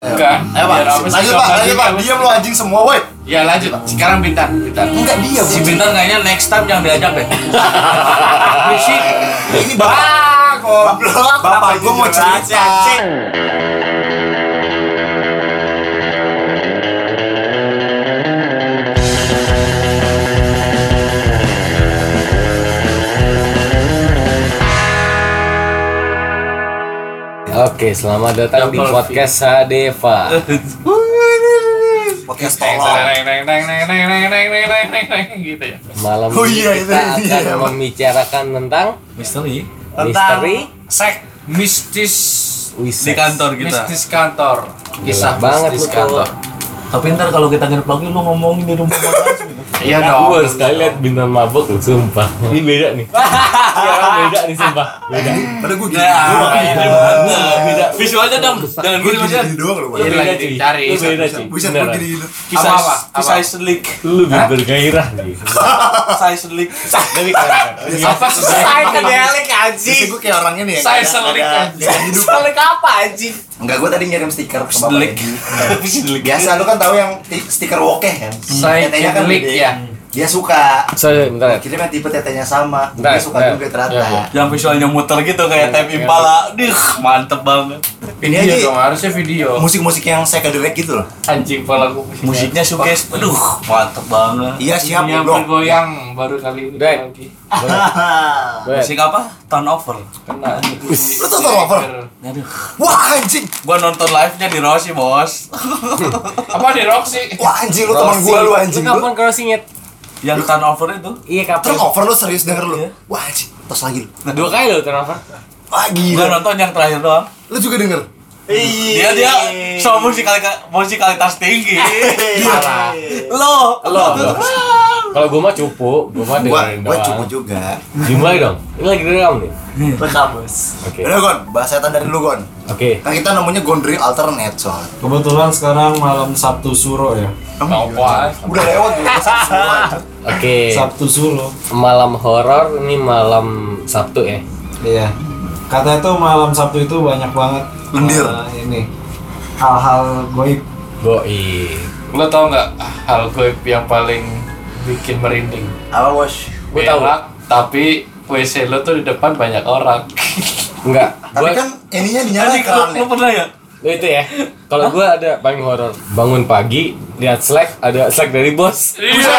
Ayo pak, lanjut pak, lanjut pak, diam lo anjing semua woi Ya lanjut. Sekarang bintang, bintang. Enggak dia Si Bintan kayaknya next time yang diajak deh. Berisik. Ini bapak Ah, goblok. Bapak gue mau cerita Oke, selamat datang di podcast Sadeva. podcast Malam oh, iya, kita iya, akan iya. membicarakan tentang misteri, misteri, sek, mistis Wises. di kantor kita. Mistis kantor. Kisah Gila banget mistis kantor. Tapi ntar kalau kita nginep lagi lu ngomongin di rumah orang gitu. Iya Gue dong. harus sekali lihat bintang mabuk lu, sumpah. Ini beda nih. Iya, kan beda nih, sumpah. Beda. Padahal gue gini beda. Visualnya dong. Jangan Gue gini gini aja. gini doang loh Lu Iya, beda, lagi dicari. Lu beda, cuy. Buset gue gini gini Kisah Apa, apa? Kisah selik. Lu lebih bergairah nih. Kisah selik. Tapi. Apa sih saya Kedelik Biasanya anjing. gue kayak orangnya nih ya Saya selik anjing. Kedelik apa anjing? Enggak, gue tadi ngirim stiker ke bapak Selik. Biasa lu kan tahu yang ti- stiker wokeh kan Saya kan selik, ya. Dia suka Sorry, bentar. ya. Kirim yang tipe tetenya sama Bentar, Dia suka bentar. juga ternyata iya. Yang visualnya muter gitu kayak tape impala. Dih, mantep banget. Ini aja dong, harusnya video. musik-musik yang psychedelic gitu loh Anjing pala gue. Musiknya suges. Aduh, mantep banget. Iya siap Yang bergoyang baru kali ini Dek. lagi. Musik apa? Turnover. Kena. Lu tuh turnover? Aduh. Wah anjing Gua nonton live-nya di Rossi, Bos. Apa di Roxy? Wah anjing lu teman gue lu anjing Lu kapan kalau singit? Yang turnover itu. Iya, kapan? Turnover lu serius denger lu Iya. Wah anjing Tos lagi lu Dua kali lo turnover. Wah Gua gila nonton yang terakhir doang. Lu juga denger Dia dia so musikalitas musikalitas tinggi. Parah. Lo, Lo, lo. Kalau gue mah cupu, gue mah dengerin gua doang. cukup juga Dimulai dong. Ini lagi direkam nih. Rekam bos. Oke. Udah Gon, bahas setan dari lu Gon Oke. Kan kita namanya Gondri Alternate soal Kebetulan sekarang malam Sabtu Suro ya. Apa? Udah lewat tuh Oke. Sabtu Suro. Malam horor ini malam Sabtu ya. Iya. Katanya tuh malam Sabtu itu banyak banget Lendir. eh, ini hal-hal goib. Goi. Lo tau nggak hal goib yang paling bikin merinding? Apa bos? Gua tahu. Tapi WC lo tuh di depan banyak orang. Enggak. Tapi Gua kan ininya dinyalain Anjing, lo, lo pernah ya? Lu itu ya. Kalau gua ada paling horor. Bangun pagi, lihat Slack, ada Slack dari bos. Iya.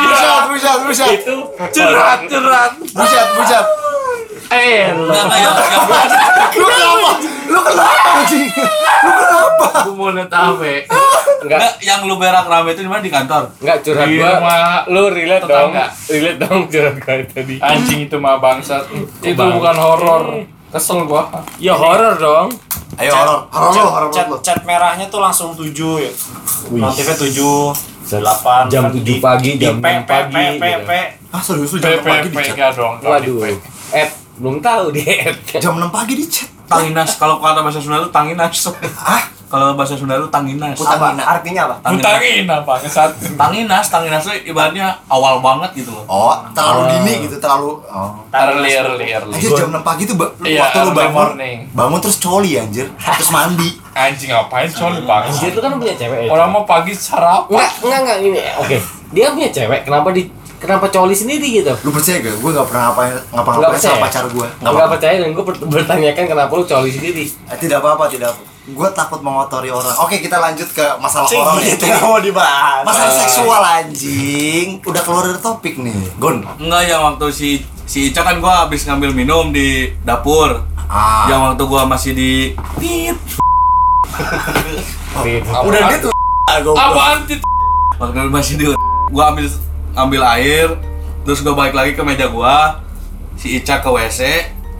Buset, buset, buset Itu Curhat, curhat. Buset, buset Eh. Enggak, enggak, yang, Lu kenapa? Lu kenapa anjing? Lu kenapa? Gue mau liat apa? enggak enggak, yang lu berak rame itu di mana di kantor? enggak curhat Di gua. rumah Lu relate dong. tetangga. Relate dong curhat gua tadi. Anjing itu mah bangsat. Itu bukan horor. Kesel gua. Ya horor dong. Ayo horor, horor lu, horor Cat, lu cat merahnya tuh langsung 7 ya. Notifnya 7, 8 Jam 7 pagi, jam P, 6 P, pagi. P, P, gitu. P. Ah serius lu jam 6 P, pagi di chat? Waduh. Ed, belum tahu di Ed. Jam 6 pagi di chat? Tanginas, kalau kata bahasa Sunda itu tanginas. Ah? Kalau bahasa Sunda itu tanginas. Apa? Artinya apa? Utangin apa? Kesat. Tanginas, tanginas itu ibaratnya awal banget gitu loh. Oh, terlalu dini gitu, terlalu oh. Early, early, early. Aja jam 6 pagi tuh ba- Iya, waktu lu bangun morning. Bangun terus coli anjir Terus mandi Anjing ngapain coli Dia bangsat? itu kan punya cewek. Orang mau pagi sarapan. Enggak, enggak, enggak ini. Oke. Dia punya cewek, kenapa di kenapa coli sendiri gitu? Lu percaya gak? Gue gak pernah ngapain ngapa-ngapain percaya. sama pacar gue Enggak percaya dan gue bertanyakan kenapa lu coli sendiri. Eh, Tidak apa-apa, tidak apa Gue takut mengotori orang Oke, kita lanjut ke masalah Cing, ya gitu nggak mau dibahas. Masalah seksual anjing Udah keluar dari topik nih Gon Enggak yang waktu si si Ica kan gua habis ngambil minum di dapur. Ah Yang waktu gua masih di tit. Udah dia tuh Apaan tuh? Waktu masih di gua ambil ambil air, terus gua balik lagi ke meja gua. Si Ica ke WC,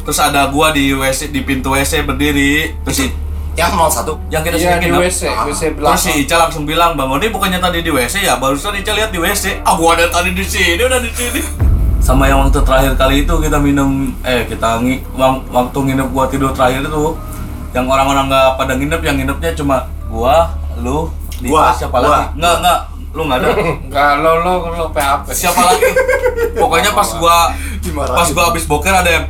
terus ada gua di WC di pintu WC berdiri. Terus si Yang 01 yang kita Iya sering di nginep. WC, WC Terus si. Ica langsung bilang, "Bang Oni bukannya tadi di WC ya? Barusan Ica lihat di WC." Ah, gua ada tadi di sini, udah di sini. Sama yang waktu terakhir kali itu kita minum eh kita ngi, wang- waktu nginep gua tidur terakhir itu yang orang-orang nggak pada nginep, yang nginepnya cuma gua, lu, Dita, Gua, siapa gua. lagi? Enggak, enggak. Lu enggak ada. Enggak lo lo lo PHP. siapa lagi? Pokoknya pas gua Dimarahin. pas gua habis boker ada yang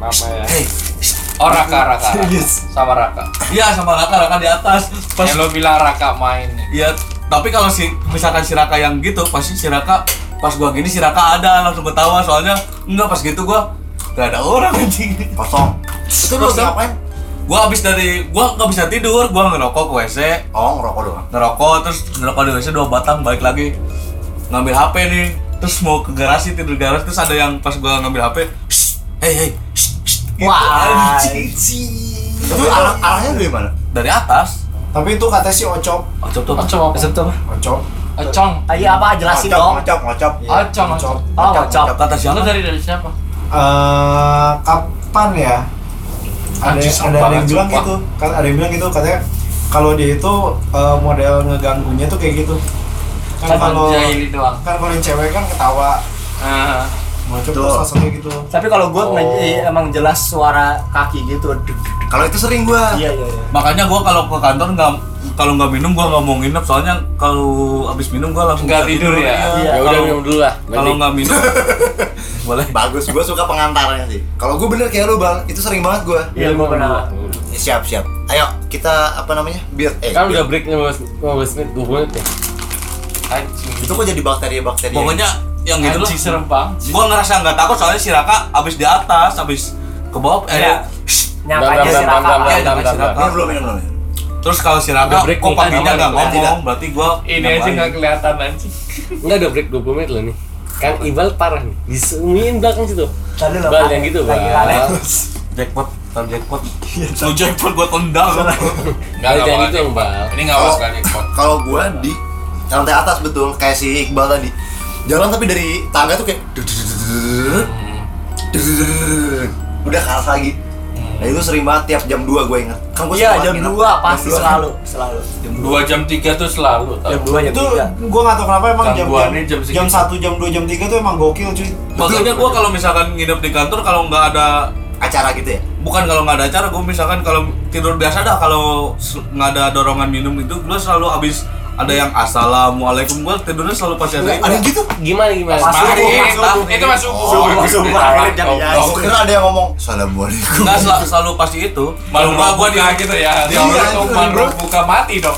Apa ya? Hey, Oh Raka Raka. Sama Raka. Iya sama Raka, Raka di atas. Pas Yang lo bilang Raka main. Iya, tapi kalau si misalkan si Raka yang gitu, pasti si Raka pas gua gini si Raka ada langsung ketawa soalnya enggak pas gitu gua gak ada orang anjing. Kosong. Itu Kosong. ngapain? Gua habis dari gua nggak bisa tidur, gua ngerokok ke WC, Oh, ngerokok doang. ngerokok terus ngerokok di WC dua batang balik lagi ngambil HP nih terus mau ke garasi tidur di garasi terus ada yang pas gua ngambil HP "Shh, hey hey shh, shh," gitu, Wah, anjing. Itu arah arahnya dari mana? dari atas Tapi itu katanya si Ocop. oh, cop cop Ocong apa? Ocop. Ocong. Ayo apa jelasin dong. ngocop, ngocop. Ocong. Ocong. Oh, ngocop. kata Lo siapa dari dari siapa? Eh, kapan ya? Ada Anjing, ada yang bilang gitu. Kan ada yang bilang gitu katanya kalau dia itu eh, model ngeganggunya tuh kayak gitu. Kan kalau Jahili doang. kan kalau yang cewek kan ketawa terus langsung kayak gitu. Tapi kalau gue Oh. emang jelas suara kaki gitu. Kalau itu sering gua. Iya iya iya. makanya gua kalau ke kantor nggak kalau nggak minum gua nggak mau nginep soalnya kalau habis minum gua langsung Nggak tidur ya? Iya. Ya udah Kalau- minum dulu lah. kalau nggak minum boleh Bagus, gua suka pengantarnya sih. Kalau gua bener kayak lu, Bang. Itu sering banget gua. Iya gue pernah. Eh, Siap, siap. Ayo, kita apa namanya? Biar eh Kan biar- udah break 15 15 menit 20 menit ya. Anjing. itu kok jadi bakteri-bakteri. pokoknya yang gitu loh serem banget. gua ngerasa nggak takut soalnya si Raka abis di atas abis ke bawah eh Iya. Bentar, aja si Raka. Iya, minum dulu, minum dulu. Terus kalau si Udah break kok paginya nggak ngomong tidak. berarti gua Ini yang aja lain. nggak kelihatan anjing. Enggak ada break 20 menit loh nih. Kan Ibal parah nih. Disumiin belakang situ. Tadi lo Bal yang gitu, Bal. jackpot tar jackpot lu jackpot gua tendang Nggak Jangan nggak bakal gitu dong, jackpot. Bal. Ini nggak Kalau- bakal jackpot. Kalau gua di lantai atas betul, kayak si Iqbal tadi. Jalan tapi dari tangga tuh kayak udah kelas lagi. Nah itu sering banget tiap jam 2 gue inget Kan gue Iya jam 2 pasti dua. selalu selalu. Dua jam tiga tuh selalu. tau. Jam 2 jam Itu 3. gua nggak tahu kenapa emang jam jam, jam jam, segitu. 1, jam 2, jam 3 tuh emang gokil cuy. makanya gua kalau misalkan nginep di kantor kalau nggak ada Acara gitu ya bukan kalau nggak ada acara gue misalkan kalau tidur biasa dah kalau nggak ada dorongan minum itu gue selalu habis ada yang assalamualaikum. Gue tidurnya selalu pasti ada Ada yang gitu? Gimana gimana? Pas subuh, itu masuk Subuh, subuh, akhirnya jam Oh, ya. oh, Gue kira ada yang ngomong Assalamualaikum. Nggak sel- selalu pasti itu. Malu kalau nggak gue buka gitu ya. Iya, Dia tuh itu, malu bro. buka mati dong.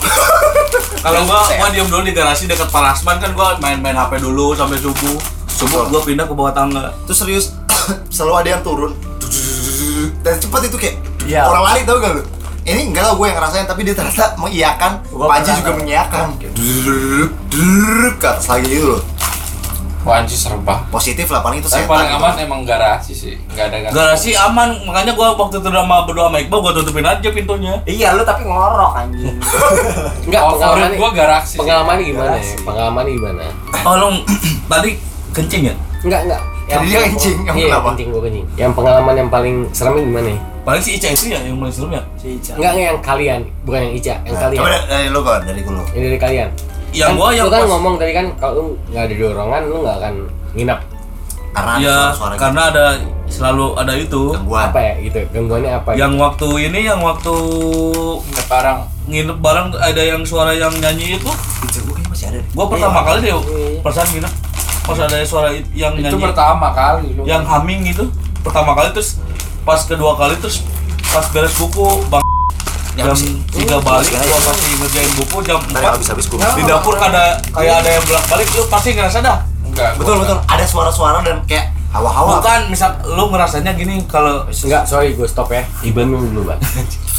kalau gue gue diem dulu di garasi dekat Parasman kan gue main-main HP dulu sampai subuh. Subuh. Gue pindah ke bawah tangga. Terus serius Selalu ada yang turun. Dan cepet itu kayak Iya. Orang lari tau gak lu? Ini enggak lah gue yang ngerasain Tapi dia ternyata mengiyakan Gua Panji juga tahu. mengiyakan Ke atas lagi gitu loh Wah serem banget. Positif lah paling itu Tapi setan paling gitu. aman emang garasi sih. Nggak ada gangguan. garasi aman makanya gue waktu itu sama berdua sama Iqbal gue tutupin aja pintunya Iya lu tapi ngorok anjing. Enggak, Oh, pengalaman gua garasi. sih. Pengalamannya gimana ya? Pengalamannya gimana? oh lo tadi kencing ya Enggak, enggak. Tadi dia kencing, emang iya, kenapa? kencing gua kencing. Yang pengalaman yang paling seremnya gimana ya? Paling si Ica itu ya yang paling serem ya Si Ica. Enggak, yang kalian, bukan yang Ica, yang kalian. Coba dari- dari lu kan, dari lu Yang dari kalian. yang Kan gue yang lu kan pas- ngomong tadi kan kalau lu nggak ada dorongan lu nggak akan nginep. Karena ada ya suara-suara gitu. karena ada selalu ada itu Gangguan Apa ya gitu? Gangguannya apa? yang waktu ini yang waktu Nggak barang. nginep bareng ada yang suara yang nyanyi itu Pizza gue kayaknya masih ada deh gua pertama Iya. kali deh Iya. perasaan nginep pas ada suara yang Itu nyanyi pertama kali. lu. yang humming itu pertama kali terus pas kedua kali terus pas beres buku bang jam tiga balik gua masih ngerjain buku jam empat habis-habis gue di dapur ada kayak ada yang bolak balik lu pasti ngerasa dah Enggak. Betul betul Ada suara-suara dan kayak hawa-hawa bukan misal lu ngerasanya gini kalau Enggak, sorry gue stop ya. Iban minum dulu, Bang.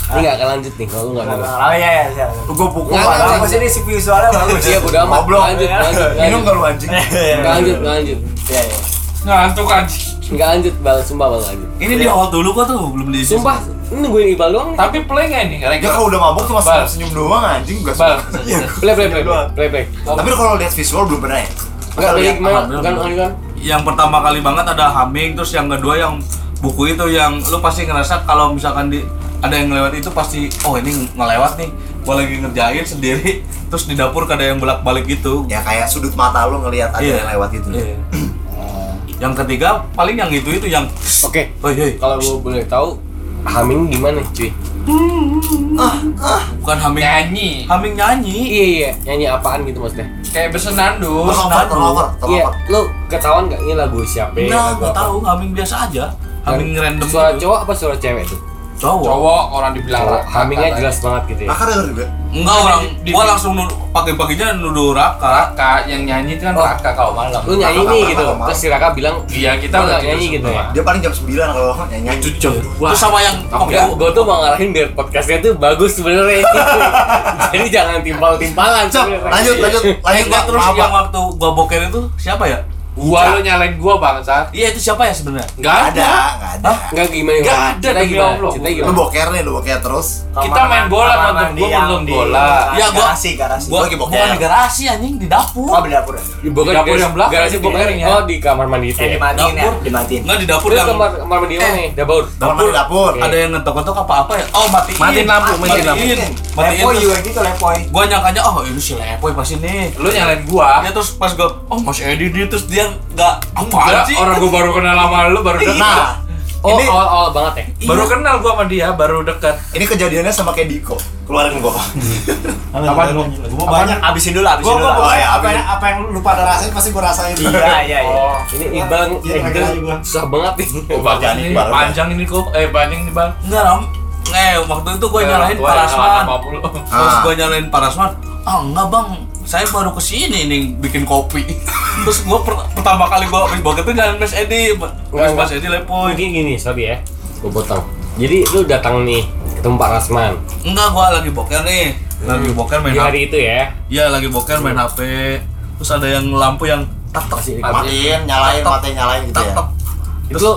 Ini nggak akan lanjut nih kalau lu nggak minum. Oh iya iya. iya. Gue pukul Nggak, nggak, Bagus ini si visualnya bagus. Iya, udah amat. Lanjut, lanjut, Minum lu anjing? Lanjut, nggak lanjut. Iya iya. Ngantuk anjing. Nggak lanjut, bal, sumpah bal lanjut. ini di awal dulu kok tuh belum di Sumpah, ini nungguin Ibal doang nih. Tapi play nggak nih? Dia kalau udah mabuk tuh masih Bal. senyum doang anjing gak Bal. Iya Play, play, play, play, play, play. Tapi kalau lihat visual belum pernah ya? Enggak, gimana? alhamdulillah. Kan, kan, yang pertama kali banget ada humming terus yang kedua yang buku itu yang lu pasti ngerasa kalau misalkan di ada yang lewat itu pasti oh ini ngelewat nih gua lagi ngerjain sendiri terus di dapur ada yang bolak balik gitu Ya kayak sudut mata lu ngelihat ada Iya. yang lewat gitu Iya. Yang ketiga paling yang itu itu yang Oke, oh iya kalau gue boleh tahu, humming gimana, cuy? bukan humming Nyanyi. humming nyanyi Iya, iya, nyanyi apaan gitu maksudnya? Kayak bersenandung. Terlover, Iya, lu ketahuan nggak ini lagu siapa? enggak gua apa? tahu humming biasa aja Dan humming random Suara gitu. cowok apa suara cewek tuh? Cowok. cowok orang dibilang Cowok, raka jelas banget gitu ya. Raka denger juga. Enggak orang, di- gua langsung pagi-paginya nuduh Raka. raka yang nyanyi itu kan Oh. raka kalau malam Lu nyanyi nih gitu. Terus si Raka bilang, iya kita "Lu udah nyanyi gitu ya. Dia paling jam 9 kalau nyanyi. itu jam dua Terus sama yang Oke, gue tuh mau ngarahin biar podcastnya tuh bagus sebenarnya. Jadi jangan timpal-timpalan lanjut, lanjut, Eh, lanjut. enggak, terus yang waktu gua boker itu siapa ya? Gua lu nyalain gua bangsat Iya itu siapa ya sebenarnya? nggak Nggak ada ada, nggak ada. Enggak gimana? Nggak ada, demi gimana? Allah. Cerita Lu gimana? boker nih, lu boker terus. Kita main bola, nonton mandi gua nonton di- bola. Ya, gua- garasi, garasi. Gua lagi boker. bukan di garasi anjing, di dapur. Oh, di dapur. ya? Di Di dapur yang belakang, garasi di Bogor. piringnya. Oh, di kamar mandi itu Yang ya. dimatiin ya, Dapur. dimatiin. Enggak di dapur yang kamar kamar mandi mana Eh. nih? Dapur. Kamar mandi dapur. ada yang ngetok-ngetok apa-apa ya? Oh, matiin. Matiin lampu, matiin lampu. Lepoy juga gitu, lepoy. Gua nyangkanya oh ini si Lepoy pasti nih. lu nyalain gua Ya terus pas gua oh Mas Edi dia terus dia enggak apaan Enggak, sih? orang gua baru kenal sama lu baru dekat Nah, Oh, ini awal-awal banget ya. baru kenal gua sama dia baru dekat ini kejadiannya sama kayak Diko. Keluarin gua. Apa dulu? Gua banyak. Abisin dulu, abisin Gua dulu. gua Oh, ya, apa yang apa yang lu pada rasain pasti gua rasain. Iya, iya, iya. oh Ini Iqbal Iya, eh, susah banget nih. oh bagus ini Iqbal. panjang ini kok eh panjang nih bang Enggak, Ram. Eh, waktu itu gua Parasman. nyalain lu. Terus Ah. gua nyalain Parasman. Ah, enggak, Bang. Saya baru ke sini nih bikin kopi. Terus gua per- pertama kali gua habis boker tuh nyalain Mas Edi. Mas Mas. Edi Lepoy. Mungkin gini, sorry ya. Gue potong. Jadi lu datang nih ketemu Pak Rasman Enggak, gua lagi boker nih. Lagi boker main HP. hari itu ya. Iya, lagi boker main HP. Terus ada yang lampu yang tak tak Masih Matiin, nyalain, matiin, nyalain gitu tak ya. tak. Itu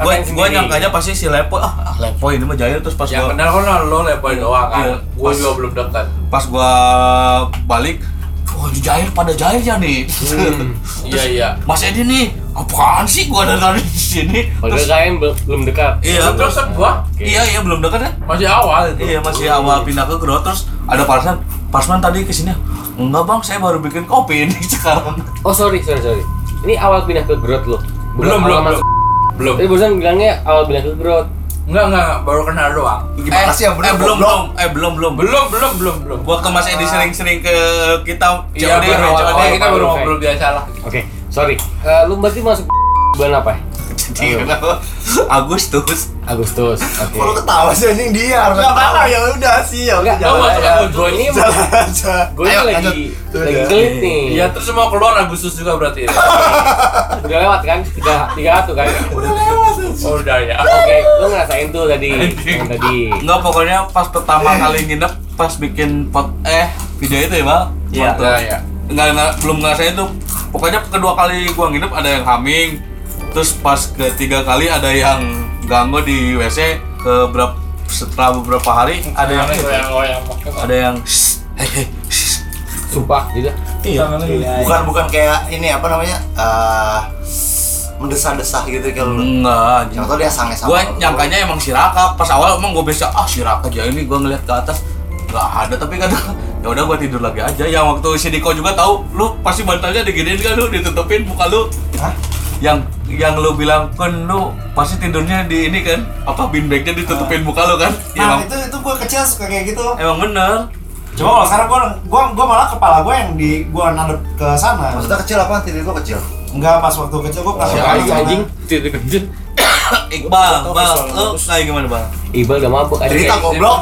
Gua rasain gua sendiri. nyangkanya pasti si Lepoy. Ah, ah, Lepoy ini mah jahil terus pas yang gua kenal kan lo lepoy doang kan Iya. gua Pas- juga belum dekat pas gua balik Di jahil pada jahil ya nih. Hmm. iya iya Mas Edi nih, apaan sih gua dari tadi di sini? Padahal Terus kalian bel- belum dekat. iya, Belum terus gua Oke. iya iya belum dekat kan? masih awal itu Iya masih awal pindah ke Grot terus ada Parsman, Parsman tadi ke sini enggak bang saya baru bikin kopi ini sekarang Oh sorry sorry sorry. Ini awal pindah ke Growth lo. belum belum belum belum Tapi barusan bilangnya awal pindah ke Growth. Enggak enggak enggak, baru kenal doang Gimana sih yang bener? eh, belum belum eh belum belum belum belum belum belum waktu Mas Edi sering-sering ke kita iya baru COD. awal kita baru ngobrol biasa lah Oke, sorry. Eh, lu berarti masuk bulan apa ya? Jadi, Agustus Agustus. Oke. Kalau ketawa sih anjing dia harus Enggak apa-apa, ya udah sih, ya udah. Enggak. Agustus. Gue ini gue ini Ayo, lagi lagi gelit nih. iya terus mau keluar Agustus juga berarti ya? Udah lewat kan? Tiga tiga satu kan? Oh udah ya Oke, lu ngerasain tuh tadi yang tadi. Enggak pokoknya pas pertama kali nginep pas bikin pot eh video itu ya bang Iya. Foto. Nah, ya. nggak, nggak belum ngerasain tuh pokoknya kedua kali gua nginep ada yang humming terus pas ketiga kali ada yang ganggu di WC ke berapa setelah beberapa hari ada yang ada yang "Shh, hehe, shh." Sumpah gitu. Iya, Bukan bukan kayak ini apa namanya? eh mendesah-desah gitu kalau lu. enggak tau dia sange sama gua lu. nyangkanya emang si Raka pas awal emang gua bisa ah si Raka aja ini gua ngeliat ke atas nggak ada tapi kan ya udah gua tidur lagi aja yang waktu si Diko juga tahu lu pasti bantalnya diginiin kan lu ditutupin muka lu Hah? yang yang lu bilang kan lu pasti tidurnya di ini kan apa beanbagnya ditutupin muka lu kan ya, Nah, emang, itu itu gua kecil suka kayak gitu. emang bener Coba kalau sekarang gua gua gua malah kepala gua yang di gua nadep ke sana. Maksudnya kecil apa? Tidur gua kecil. Enggak pas waktu kecil gua pernah ke sana. anjing tidur. Iqbal, visual lu kayak gimana bang? Iqbal udah mabuk aja. Cerita goblok.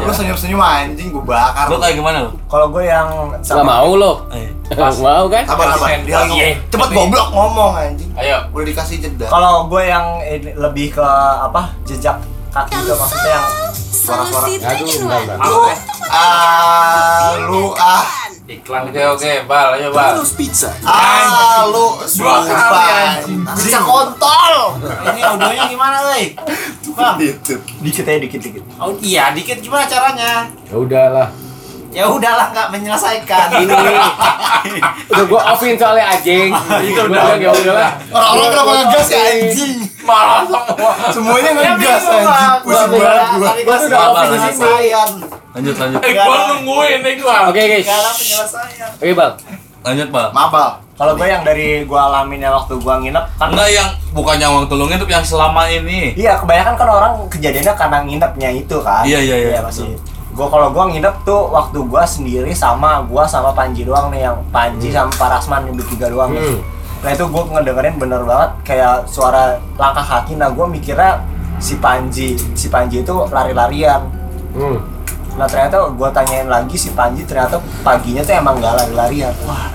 Lu senyum-senyum anjing gua bakar. Lu kayak gimana lu? Kalau gue yang Gak mau lo. Eh, Gak mau kan? Sabar sabar. Dia Iya. cepet goblok ngomong anjing. ayo Udah dikasih jeda. kalau gue yang ini lebih ke apa jejak kaki itu maksudnya yang Suara-suara. Aduh, enggak enggak. Ah, lu ah. Iklan oke oke bal ayo bal Ah, lu Dua kali. Bisa kontol. Ini audionya gimana, Lei? Bang, dikit aja dikit dikit. Oh, iya, dikit gimana caranya? Ya udahlah. Ya udahlah nggak menyelesaikan. Ini udah gua offin soalnya anjing. Itu udah ya udahlah. Orang-orang kenapa ngegas ya anjing? malah semua Semuanya Ya, ngegas anjing. Pusing Gua- banget kasih udah offin penyelesaian. lanjut lanjut. eh gua nungguin nih gua Oke guys. Penyelesaian. Oke bang. Lanjut, Bang. Mabal. Kalau gue yang dari gue alamin yang waktu gue nginep kan Enggak yang bukannya waktu lu nginep yang selama ini. Iya, kebanyakan kan orang kejadiannya karena nginepnya itu kan. Iya, iya, iya. masih. Gue kalau gue nginep tuh waktu gue sendiri sama gue sama Panji doang nih yang Panji sama Parasman yang bertiga doang. nih. Hmm. Nah itu gue ngedengerin bener banget kayak suara langkah kaki. Nah gue mikirnya si Panji si Panji itu lari-larian Hmm. nah ternyata gue tanyain lagi si Panji ternyata paginya tuh emang gak lari-larian wah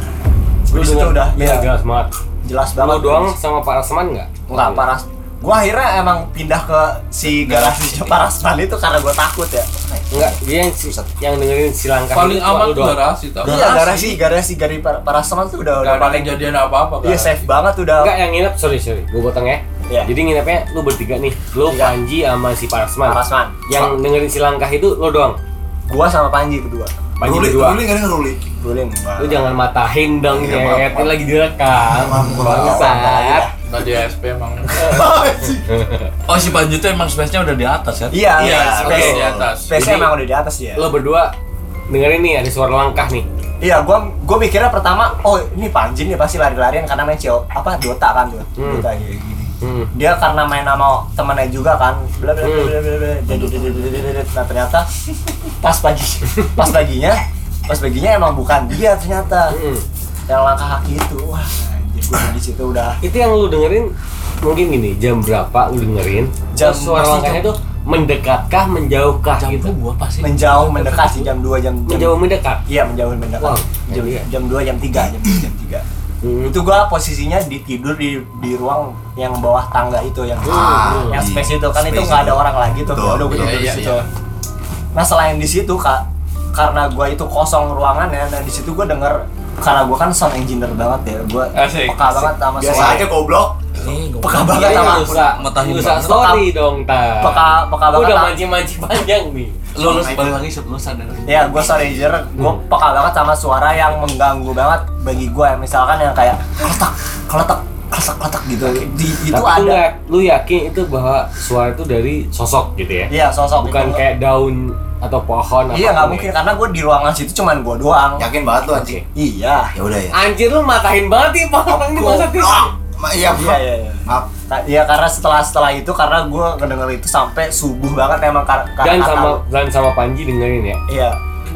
Lu denger- udah, iya. jelas banget. jelas Lu banget doang sama Pak Rasman nggak? nggak paras gue akhirnya emang pindah ke si garasi Parasman itu karena gue takut ya Enggak, dia yang si, yang dengerin si langkah paling aman tuh garasi tau iya garasi garasi dari Par- Parasman tuh udah udah paling kejadian apa-apa kan iya safe banget udah Enggak, yang nginep, sorry sorry, gue potong ya. Iya. Jadi nginepnya lu bertiga nih, lu Tiga. Panji sama si Parasman. Parasman Yang dengerin si langkah itu lu doang. gua sama Panji kedua Panji Ruli, berdua. Ruli nggak ada Ruli. Ruli enggak Lu jangan matahin dong, Iya, maaf, Ini lagi direkam. Maaf, maaf. Bangsat. Tadi SP emang Oh si Panji tuh emang space-nya udah di atas kan? iya Iya, space oke, di atas. space Jadi- emang udah di atas ya Lu berdua dengerin nih ada suara langkah nih. iya gua gua mikirnya pertama oh ini Panji nih pasti lari-larian karena main CO apa Dota kan tuh Hmm. Dota kayak gini Hmm. dia karena main sama temennya juga kan bla bla bla Hmm. bla bla nah ternyata pas pagi pas paginya pas paginya emang bukan dia ternyata Hmm. yang langkah kaki itu wah gua di situ udah Itu yang lu dengerin mungkin gini, jam berapa lu dengerin? Jam- Terus suara pasti langkahnya jam- tuh mendekatkah, menjauhkah Jam gitu? gua apa sih? menjauh mendekat sih jam 2 jam, jam Menjauh mendekat. iya menjauh mendekat Wow, jam, iya. jam 2 jam 3 jam 2 jam 3 Hmm. itu gua posisinya di tidur di di ruang yang bawah tangga itu yang Ah, yang di space itu kan itu space nggak ada itu. orang lagi tuh Betul. udah gue Iya, tidur di iya, situ iya. nah selain di situ kak karena gua itu kosong ruangannya nah di situ gua denger karena gua kan sound engineer banget ya gua Asik. peka banget sama Biasa suara aja goblok. Peka banget Iya, sama nggak usah, matahin usah banget. story dong, ta. peka peka banget udah mancing-mancing panjang nih. Lu lu balik lagi lu sadar. ya gue sound engineer gue Hmm. peka banget sama suara yang mengganggu banget bagi gue misalkan yang kayak keletak keletak keletak gitu di, itu Tapi ada nggak- lu yakin itu bahwa suara itu dari sosok gitu ya? iya sosok Bukan itu. kayak daun atau pohon iya nggak mungkin ya? karena gue di ruangan situ cuman gue doang Yakin banget lu anjing. iya Ya udah ya. Anjir lu matahin banget nih pohon ini masa. Goblok. Ma- Iya, iya iya iya Maaf. Iya karena setelah setelah itu karena gue ngedenger itu sampai subuh banget emang kar- Dan karena sama dan sama Panji dengerin ya. iya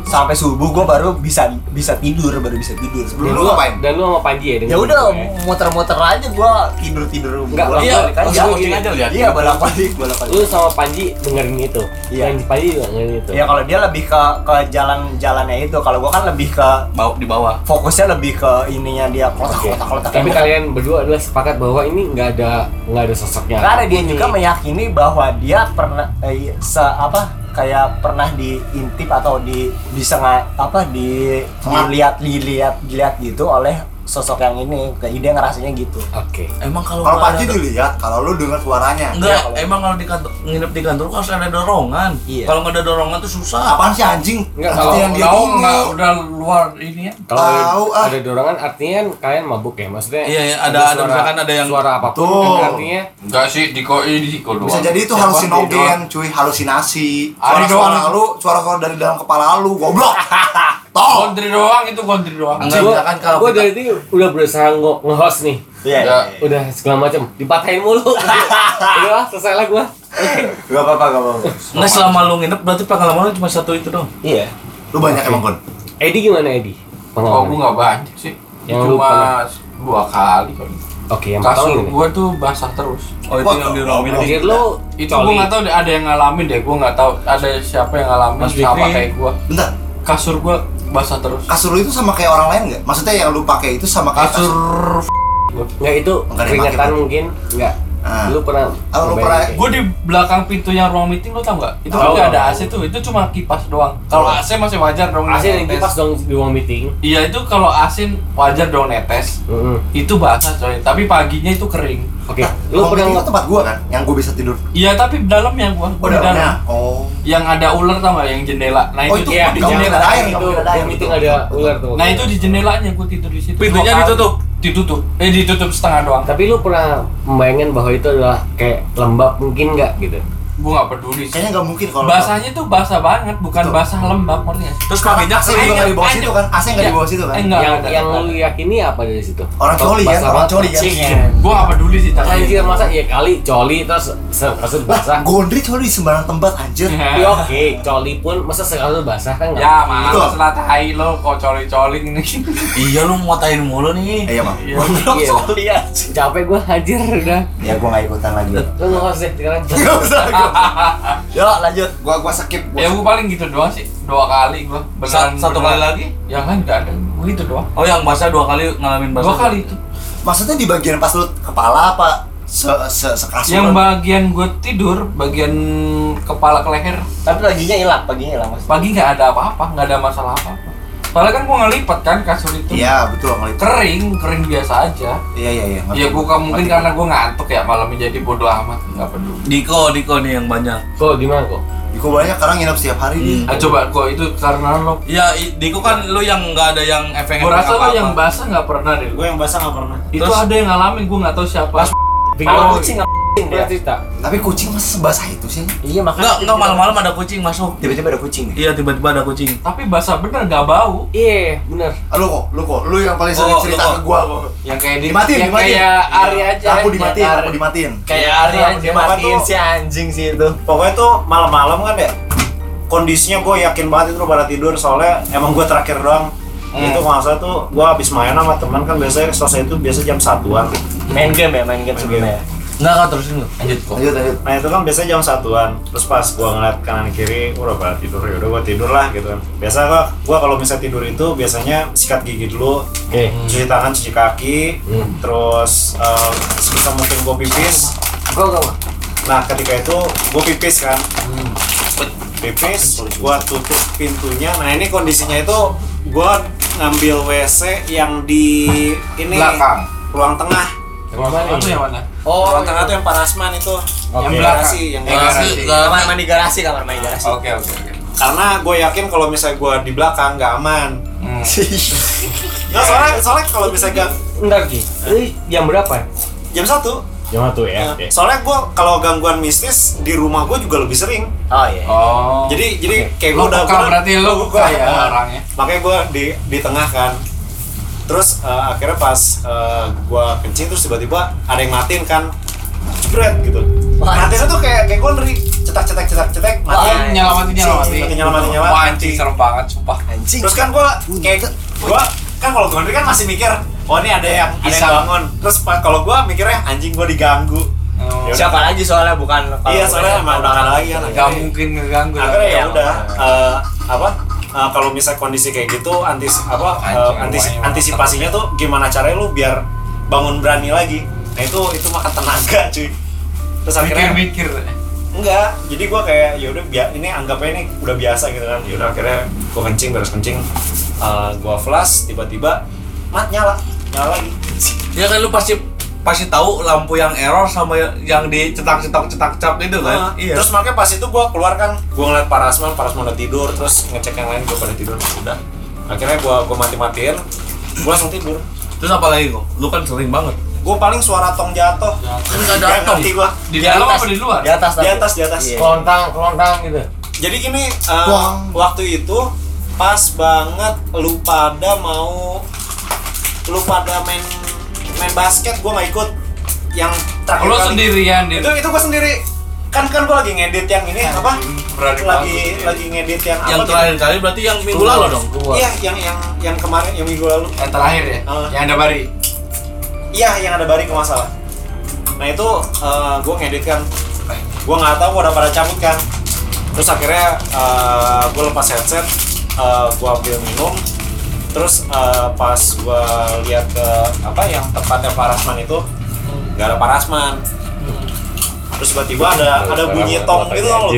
sampai subuh gue baru bisa bisa tidur baru bisa tidur Sebelum Dan lu ngapain? Dan lu sama Panji ya ya udah gitu muter-muter aja gue tidur tidur Enggak, bolak iya, balik aja langsung aja lihat. iya bolak balik bolak balik Lu sama Panji dengerin itu. Iya. Dan Panji juga dengerin itu. Ya kalau dia lebih ke ke jalan-jalannya itu, kalau gua kan lebih ke Bawa di bawah. fokusnya lebih ke ininya dia kotak kotak kotak. Tapi kalian berdua adalah sepakat bahwa ini nggak ada nggak ada sosoknya. Karena dia juga meyakini bahwa dia pernah eh, se apa kayak pernah diintip atau di disengat apa di dilihat dilihat dilihat gitu oleh sosok yang ini kayak dia ngerasanya gitu Oke. Emang kalau Kalau ada- dilihat, kalau lu dengar suaranya. Enggak, Iya, kalau- emang kalau di kantor nginep di kantor harus ada dorongan. Iya. Kalau nggak ada dorongan tuh susah. Apaan sih anjing? Enggak, Pasti kalau- yang dia Tahu nggak udah luar ini ya? Kalau Tahu, ada, ah. ada dorongan artinya kan kalian mabuk ya maksudnya. Iya, iya, ada- ada misalkan ada yang- suara apa pun Tuh. kan artinya Enggak sih, di ko ini di ko Bisa doang. jadi itu halusinogen, cuy, halusinasi. Ari Suara-suara doang. lu, suara-suara dari dalam kepala lu, goblok. Toh. Kontri doang itu kontri doang. Enggak, gua, misalkan kalau gua dari tadi udah berusaha nge- nge-host nih. iya Ya. Udah segala macam dipatahin mulu. udah selesai lah gua. gak apa-apa gak apa-apa Nggak selama lu nginep berarti pengalaman lu cuma satu itu dong. iya Lu banyak emang, Kon. Edi gimana Edi? Oh, Pengalaman. gua nggak banyak sih. Yang Cuma dua kali kali. Oke, yang pertama Kasur gua tuh basah terus. Oh itu yang di oh, ruang oh, lu Itu coli. gua nggak tahu ada yang ngalamin deh. Gua nggak tahu ada siapa yang ngalamin Mas sama kayak gua. Bentar, Kasur gua basah terus. kasur lu itu sama kayak orang lain nggak? Maksudnya yang lu pakai itu sama kayak Kasur itu Enggak ada yang keringetan mungkin enggak. Ah. Lu pernah Oh, lu pernah- kayak- Gue di belakang pintunya ruang meeting lo tau nggak? Itu Tahu, nggak ada. AC tuh, itu cuma kipas doang. Kalau AC masih wajar dong. AC yang kipas dong di ruang meeting. Iya itu kalau asin wajar dong netes. Heeh. Itu basah coy, tapi paginya itu kering. Oke, Lu lu pernah itu nge- tempat gua kan, yang gua bisa tidur. Iya tapi dalamnya gua, Oh, dalam. dalamnya. Oh. Yang ada ular tau nggak? Yang jendela. Nah Oh, itu, itu iya, di jendela. ada air, itu meeting betul. ada ular tuh. Nah itu di jendelanya gua tidur di situ. Pintunya ditutup? Ditutup. Eh ditutup setengah doang. Tapi lu pernah membayangin bahwa itu adalah kayak lembab mungkin nggak gitu? Gua nggak peduli sih. Kayaknya nggak mungkin kalau Basahnya tuh basah banget, bukan Betul. basah lembab ngerti sih? Terus Karena paginya AC juga kering. nggak di bawah situ kan, AC nggak di bawah situ kan. Eh, enggak, yang enggak, yang enggak. lu yakini apa dari situ? Orang coli ya, Basah orang banget. coli ya. Cing. Gua nggak peduli sih cara Anjir masa ya kali coli terus se- kasur basah. Gondri coli di sembarang tempat anjir. Ya oke, coli pun masa sekasur basah kan nggak? Ya, malas lah tai lo kok coli-coli ini. Iya lu motain mulu nih. Eh, Iya, Bang. Iya. Iya. Coli ya. Capek gua hajar udah. Ya gua nggak ikutan lagi. Lu nge-host deh sekarang. Nggak usah. Yuk lanjut. Gua gua skip. Gua Ya gua paling gitu doang sih. Dua kali gua. Sa- satu kali lagi? Ya kan enggak ada. Gua gitu doang. Oh yang basah dua kali ngalamin basah. Dua kali itu. Maksudnya di bagian pas lu kepala apa se se sekasur? Yang bagian gue tidur, bagian kepala ke leher, Tapi paginya hilang, paginya hilang mas. pagi nggak ada apa-apa, nggak ada masalah apa-apa. Soalnya kan gue ngelipat kan kasur itu. Iya, betul ngelipet. Kering, kering biasa aja. Iya, iya, iya. Ya gue mungkin karena gue ngantuk ya malamnya jadi bodoh amat, nggak peduli. Diko, Diko nih yang banyak. Kok gimana kok? Iko banyak karena nginep setiap hari dia. Ah, coba kok itu karena lo. Ya, i- Diko kan lu yang nggak ada yang efek Gue rasa lo yang basah nggak pernah deh. Gue yang basah nggak pernah. Itu Terus- ada yang ngalamin, gue nggak tahu siapa. Kalau kucing kucing Dia. cerita? Tapi kucing masa sebasah itu sih? Iya makanya. enggak malam-malam ada kucing masuk. Tiba-tiba ada kucing. Iya, tiba-tiba ada kucing. Tapi basah bener nggak bau. Iya, bener. Ah, Lu kok, lu kok, lu yang paling sering Oh, cerita ke gua kok. Yang kayak di, Dimatiin, yang dimatiin. kayak Ari aja. Aku dimatiin, Ari. aku dimatiin. Kayak Ari Iya, aja apa matiin tuh? si anjing sih itu. Pokoknya tuh malam-malam kan ya kondisinya gue yakin banget itu pada tidur soalnya emang gue terakhir doang itu kalau nggak salah tuh gue habis main sama teman kan biasanya selesai itu biasa jam satuan Main game ya, main game sebelumnya. Enggak, enggak terusin lu. Lanjut kok. Lanjut, lanjut. nah itu kan biasanya jam satuan terus pas gue ngeliat kanan kiri udah pada tidur ya udah gue tidur lah gitu kan biasa gue gue kalau misalnya tidur itu biasanya sikat gigi dulu Oke. cuci tangan cuci kaki Hmm. terus eh, sebisa mungkin gue pipis Kok enggak? Nah ketika itu gue pipis kan Pipis, gue tutup pintunya Nah ini kondisinya itu gue ngambil WC yang di ini Belakang. ruang tengah Yang mana Itu nih? yang mana? Oh, ruang tengah tuh yang parasman itu Oke. Yang garasi yang garasi garasi. kamar mandi garasi, kamar mandi garasi. Oke oke oke. karena gue yakin kalau misalnya gue di belakang nggak aman Hmm. Nggak, soalnya soalnya kalau misalnya gang- Entar Ki. Ini jam berapa? jam satu Jam satu ya. Nah, Oke. soalnya gue kalau gangguan mistis di rumah gue juga lebih sering Oh iya. Oh. jadi jadi kayak gue udah gua- berarti lo buka ya Nah, orangnya. makanya gue di di tengah kan terus eh, akhirnya pas eh, gue kencing terus tiba-tiba ada yang matiin kan jebret gitu matiin tuh kayak kayak gue ngeri cetak cetak cetak cetak Oh, matiin nyelamatin nyelamatin. Nyelamatin, nyelamatin. Wah anjing serem banget sumpah. Anjing. terus kan gue kayak gue kan kalau gue kan masih mikir oh ini ada yang ada yang bangun terus kalau gue mikirnya anjing gue diganggu Oh. Ya. Siapa lagi soalnya bukan kalau Iya, soalnya emang lagi kan. Gak mungkin ngeganggu. akhirnya ya Iya, udah makanya. eh, apa eh, kalau misal kondisi kayak gitu antis apa Anjing, antis- antisipasinya tuh gimana caranya lu biar bangun berani lagi? Nah itu itu makan tenaga cuy. Terus akhirnya Mikir-mikir. enggak jadi gua kayak ya udah bia- ini anggapnya ini udah biasa gitu kan. Ya udah akhirnya gua kencing beres kencing. Eh, gua flash tiba-tiba mat nyala. Nyala lagi. Ya kan lu pasti pasti tahu lampu yang error sama yang dicetak-cetak cetak cap itu kan? Nah, terus makanya pas itu gua keluar kan gua ngeliat Parasman Parasman udah tidur terus ngecek yang lain gua pada tidur udah akhirnya gua gua mati-matiin gua langsung tidur terus apa lagi kok? Lu kan sering banget. Gua paling suara tong jatuh. Kan nggak ada tong. ngerti gua. Di dalam apa di luar? Di atas Di atas, di atas. Iya. Kelontang, kelontang gitu. Jadi gini, uh, Tuang. waktu itu pas banget lu pada mau lu pada main main basket gua nggak ikut yang terakhir Lo kali. sendirian di Itu itu gua sendiri. Kan kan gua lagi ngedit yang ini apa? Lagi banget. lagi ngedit yang, Yang apa? terakhir kali berarti yang minggu lalu dong. Iya, yang yang yang kemarin yang minggu lalu. Yang terakhir ya? Ah. Yang ada bari. Iya, yang ada bari kalau nggak salah. Nah itu uh, gue ngedit kan, gue nggak tahu gue udah pada cabut kan. Terus akhirnya uh, gue lepas headset, uh, gue ambil minum, terus uh, pas gue lihat ke apa yang tempatnya Parasman itu, nggak ada Parasman. Terus tiba-tiba ada ada bunyi tong gitu loh.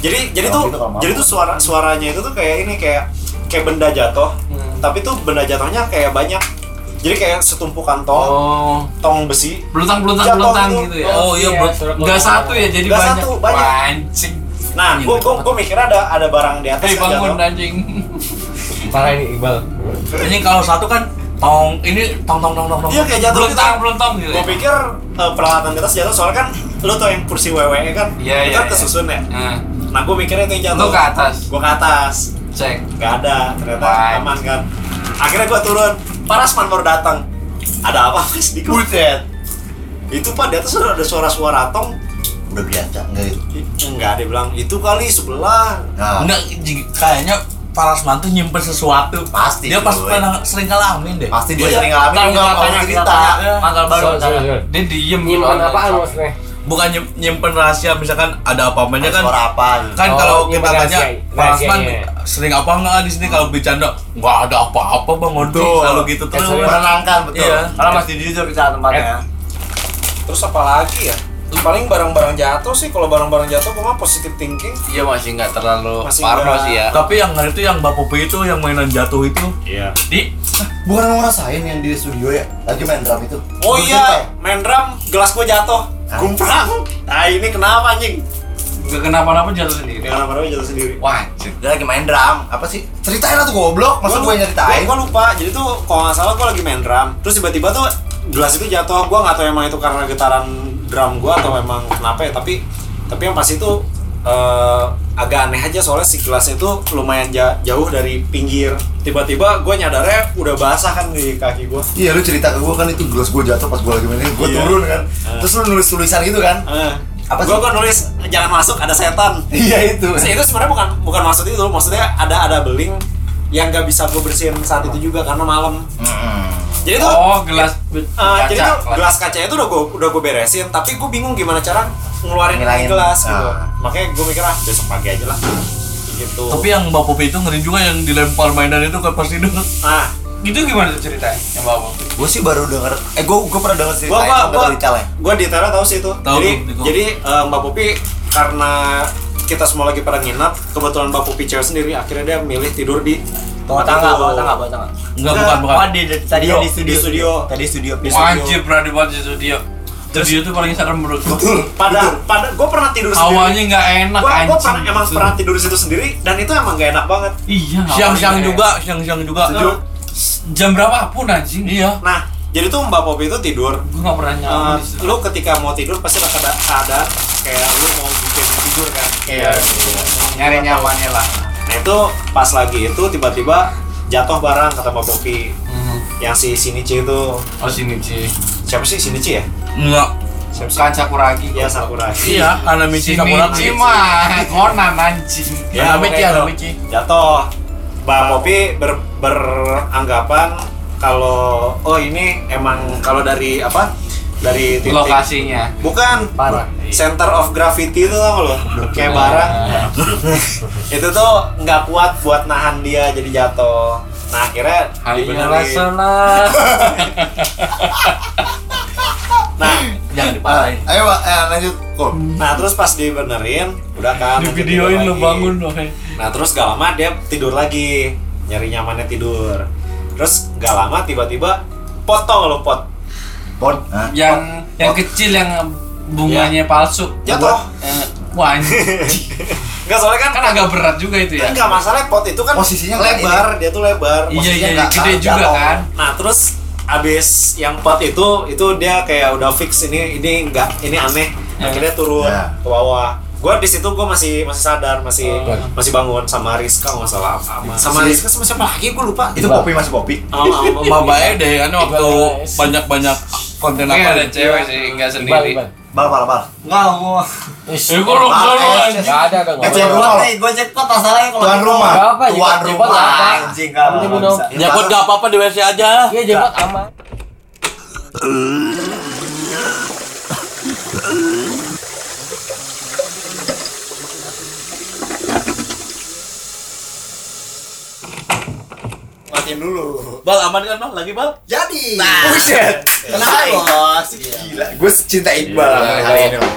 Jadi jadi tuh jadi tuh suara suaranya itu tuh kayak ini kayak kayak benda jatuh, tapi tuh benda jatuhnya kayak banyak. Jadi kayak setumpukan tong, Oh. tong besi Belutang-belutang Jatuh belutang gitu. gitu ya. Oh iya, bro. Enggak satu ya, jadi Nggak banyak. satu, banyak. Wah, anjing. Nah, gua gua mikir ada ada barang di atas Hei kan bangun jatuh. anjing. Parah ini Iqbal. Ini kalau satu kan tong ini tong tong tong tong tong Iya kayak jatuh belum gitu. tahu belum tahu gitu Gue pikir eh, peralatan di atas jatuh soalnya kan lu tau yang kursi WWE kan, Iya, itu iya, kan iya. kesusun ya. nah Nah gue mikirnya itu yang jatuh. lu ke atas Gue ke atas, cek nggak ada ternyata aman kan. Akhirnya gue turun, Parasman baru datang. Ada apa mas di Buset. Itu pak di atas ada suara-suara tong. Udah biasa enggak itu. Enggak, dia bilang itu kali sebelah. Nah, enggak kayaknya Parasman tuh nyimpen sesuatu Pasti, dia pas pernah sering ngalamin deh pasti dia Iya, sering ngalamin Tanya, juga nggak mau cerita. Manggal baru. Dia diem Nyimpan gitu. apaan maksudnya? bukan nyim- nyimpen rahasia misalkan ada apa-apanya kan suara apa gitu. kan Oh, kalau kita nyimpen tanya Parasman rahasianya. sering apa nggak di sini kalau bercanda nggak ada apa-apa bang Betul. selalu gitu Eh, terus menenangkan betul. Iya. Kalau masih jujur ke tempatnya. Terus apa lagi ya? Paling barang-barang jatuh sih, kalau barang-barang jatuh gue mah positive thinking. iya masih nggak terlalu Masih parno sih ya tapi yang itu yang Bapak itu yang mainan jatuh itu Iya. di Bukan mau ngerasain yang di studio ya? Lagi main drum itu. Oh iya, ya? main drum, gelas gue jatuh, Ah. gumprang. Nah ini kenapa anjing? nggak kenapa-napa jatuh sendiri Kenapa namanya jatuh sendiri? wajib Dia lagi main drum. Apa sih? Ceritain lah tuh goblok. Masa gue nyeritain? Gue lupa. Jadi tuh kalau nggak salah gue lagi main drum. Terus tiba-tiba tuh gelas itu jatuh. Gue nggak tahu emang itu karena getaran drum gue atau emang kenapa ya. Tapi tapi yang pas itu eh, agak aneh aja soalnya si gelasnya itu lumayan ja- jauh dari pinggir. Tiba-tiba gue nyadarnya udah basah kan di kaki gue. Iya lu cerita ke gue kan itu gelas gue jatuh pas gue lagi main ini gue Iya. turun kan Ah. terus lu nulis tulisan gitu kan Eh, Apa gue gue nulis jangan masuk ada setan. iya itu Terus itu sebenarnya bukan bukan maksud itu, maksudnya ada ada beling yang nggak bisa gue bersihin saat itu juga karena malam. Mm-mm. Jadi tuh oh gelas Uh, jadi tuh gelas kacanya itu udah gue udah gue beresin, tapi gue bingung gimana cara ngeluarin Ngilangin. gelas gitu. Ah. Makanya gue mikir ah besok pagi aja lah. Gitu. tapi yang Bapak Popi itu ngeri juga yang dilempar mainan itu ke pas tidur nah, itu gimana tuh ceritanya yang bawa gue sih baru denger eh gue gue pernah denger cerita gue itu gue gue detailnya gue detailnya tahu sih itu. Tahu jadi tuh, di- jadi uh, Mbak Popi karena kita semua lagi pada nginap, kebetulan Mbak Popi cewek sendiri, akhirnya dia milih tidur di Tempat tangga, itu. bawah tangga, bawah tangga. enggak bukan bukan Oh, di, di- tadi Studio, di studio. di studio. Tadi studio. Di studio. wajib berani banget di studio studio itu paling serem menurut gua Pada pada gue pernah tidur sendiri. awalnya nggak enak gue gue anjing pernah emang pernah tidur di situ sendiri dan itu emang gak enak banget. iya siang-siang juga siang-siang juga Setuju. jam berapapun anjing iya Nah, jadi tuh Mbak Popi itu tidur. gua nggak pernah Eh, nyaman di situ. lu ketika mau tidur pasti ada keadaan kayak lu mau bikin tidur kan. Iya, nyari nyamannya lah Nah itu pas lagi itu tiba-tiba jatuh barang kata Mbak Popi Hmm. yang si Shinichi itu oh sini Ci siapa sih Shinichi ya? enggak Siapa sih? kan Sakuragi Ya Sakura. iya Hanamichi Sini Sakuragi mah Conan anjing Ya, itu. Hanamichi Jatuh. Mbak Popi ber, beranggapan kalau oh ini emang kalau dari apa? Dari titik lokasinya. Bukan. Parah. Center of gravity itu tau lo? Kayak bara. Itu tuh nggak kuat buat nahan dia jadi jatuh. Nah akhirnya dibenerin. rasalah nah. Jangan diparahin. Ayo pak. Eh, lanjut. Kok nah terus pas dibenerin udah kan di videoin lagi. bangun loh nah terus gak lama dia tidur lagi. Nyari nyamannya tidur. Terus gak lama tiba-tiba potong lo pot pon Hah? yang yang kecil yang bunganya palsu jatuh Eh, wah anjing. nggak soalnya kan kan agak berat juga itu ya Enggak masalah pot itu kan Posisinya lebar, dia tuh lebar. iya posisinya iya nggak gede tahu juga jatuh. kan Nah terus abis yang pot itu itu dia kayak udah fix ini ini enggak ini aneh Ya. akhirnya turun Ya. ke bawah gue di situ gue masih masih sadar masih Oh. masih bangun sama Rizka nggak salah sama, sama Si- Rizka sama siapa lagi gue lupa itu kopi masih kopi Oh, oh, Mbak Bae deh kan waktu Iqbal. banyak-banyak konten apa ada cewek sih nggak sendiri bal bal bal Enggak, gua. eh gua lu gua lu Ah, anjing Nggak ada dong. Nggak tuan ada. rumah. Gue gue jackpot masalahnya kalau tuan gitu. rumah Nggak apa, tuan rumah apa? Anjing enggak Kamu nggak minum. bisa. Jakut gak apa-apa di WC aja Iya jemput aman. matiin dulu Bal aman kan bal? Lagi bal? jadi buset kenapa bos gila gue cinta Iqbal kali iya. ini Bang.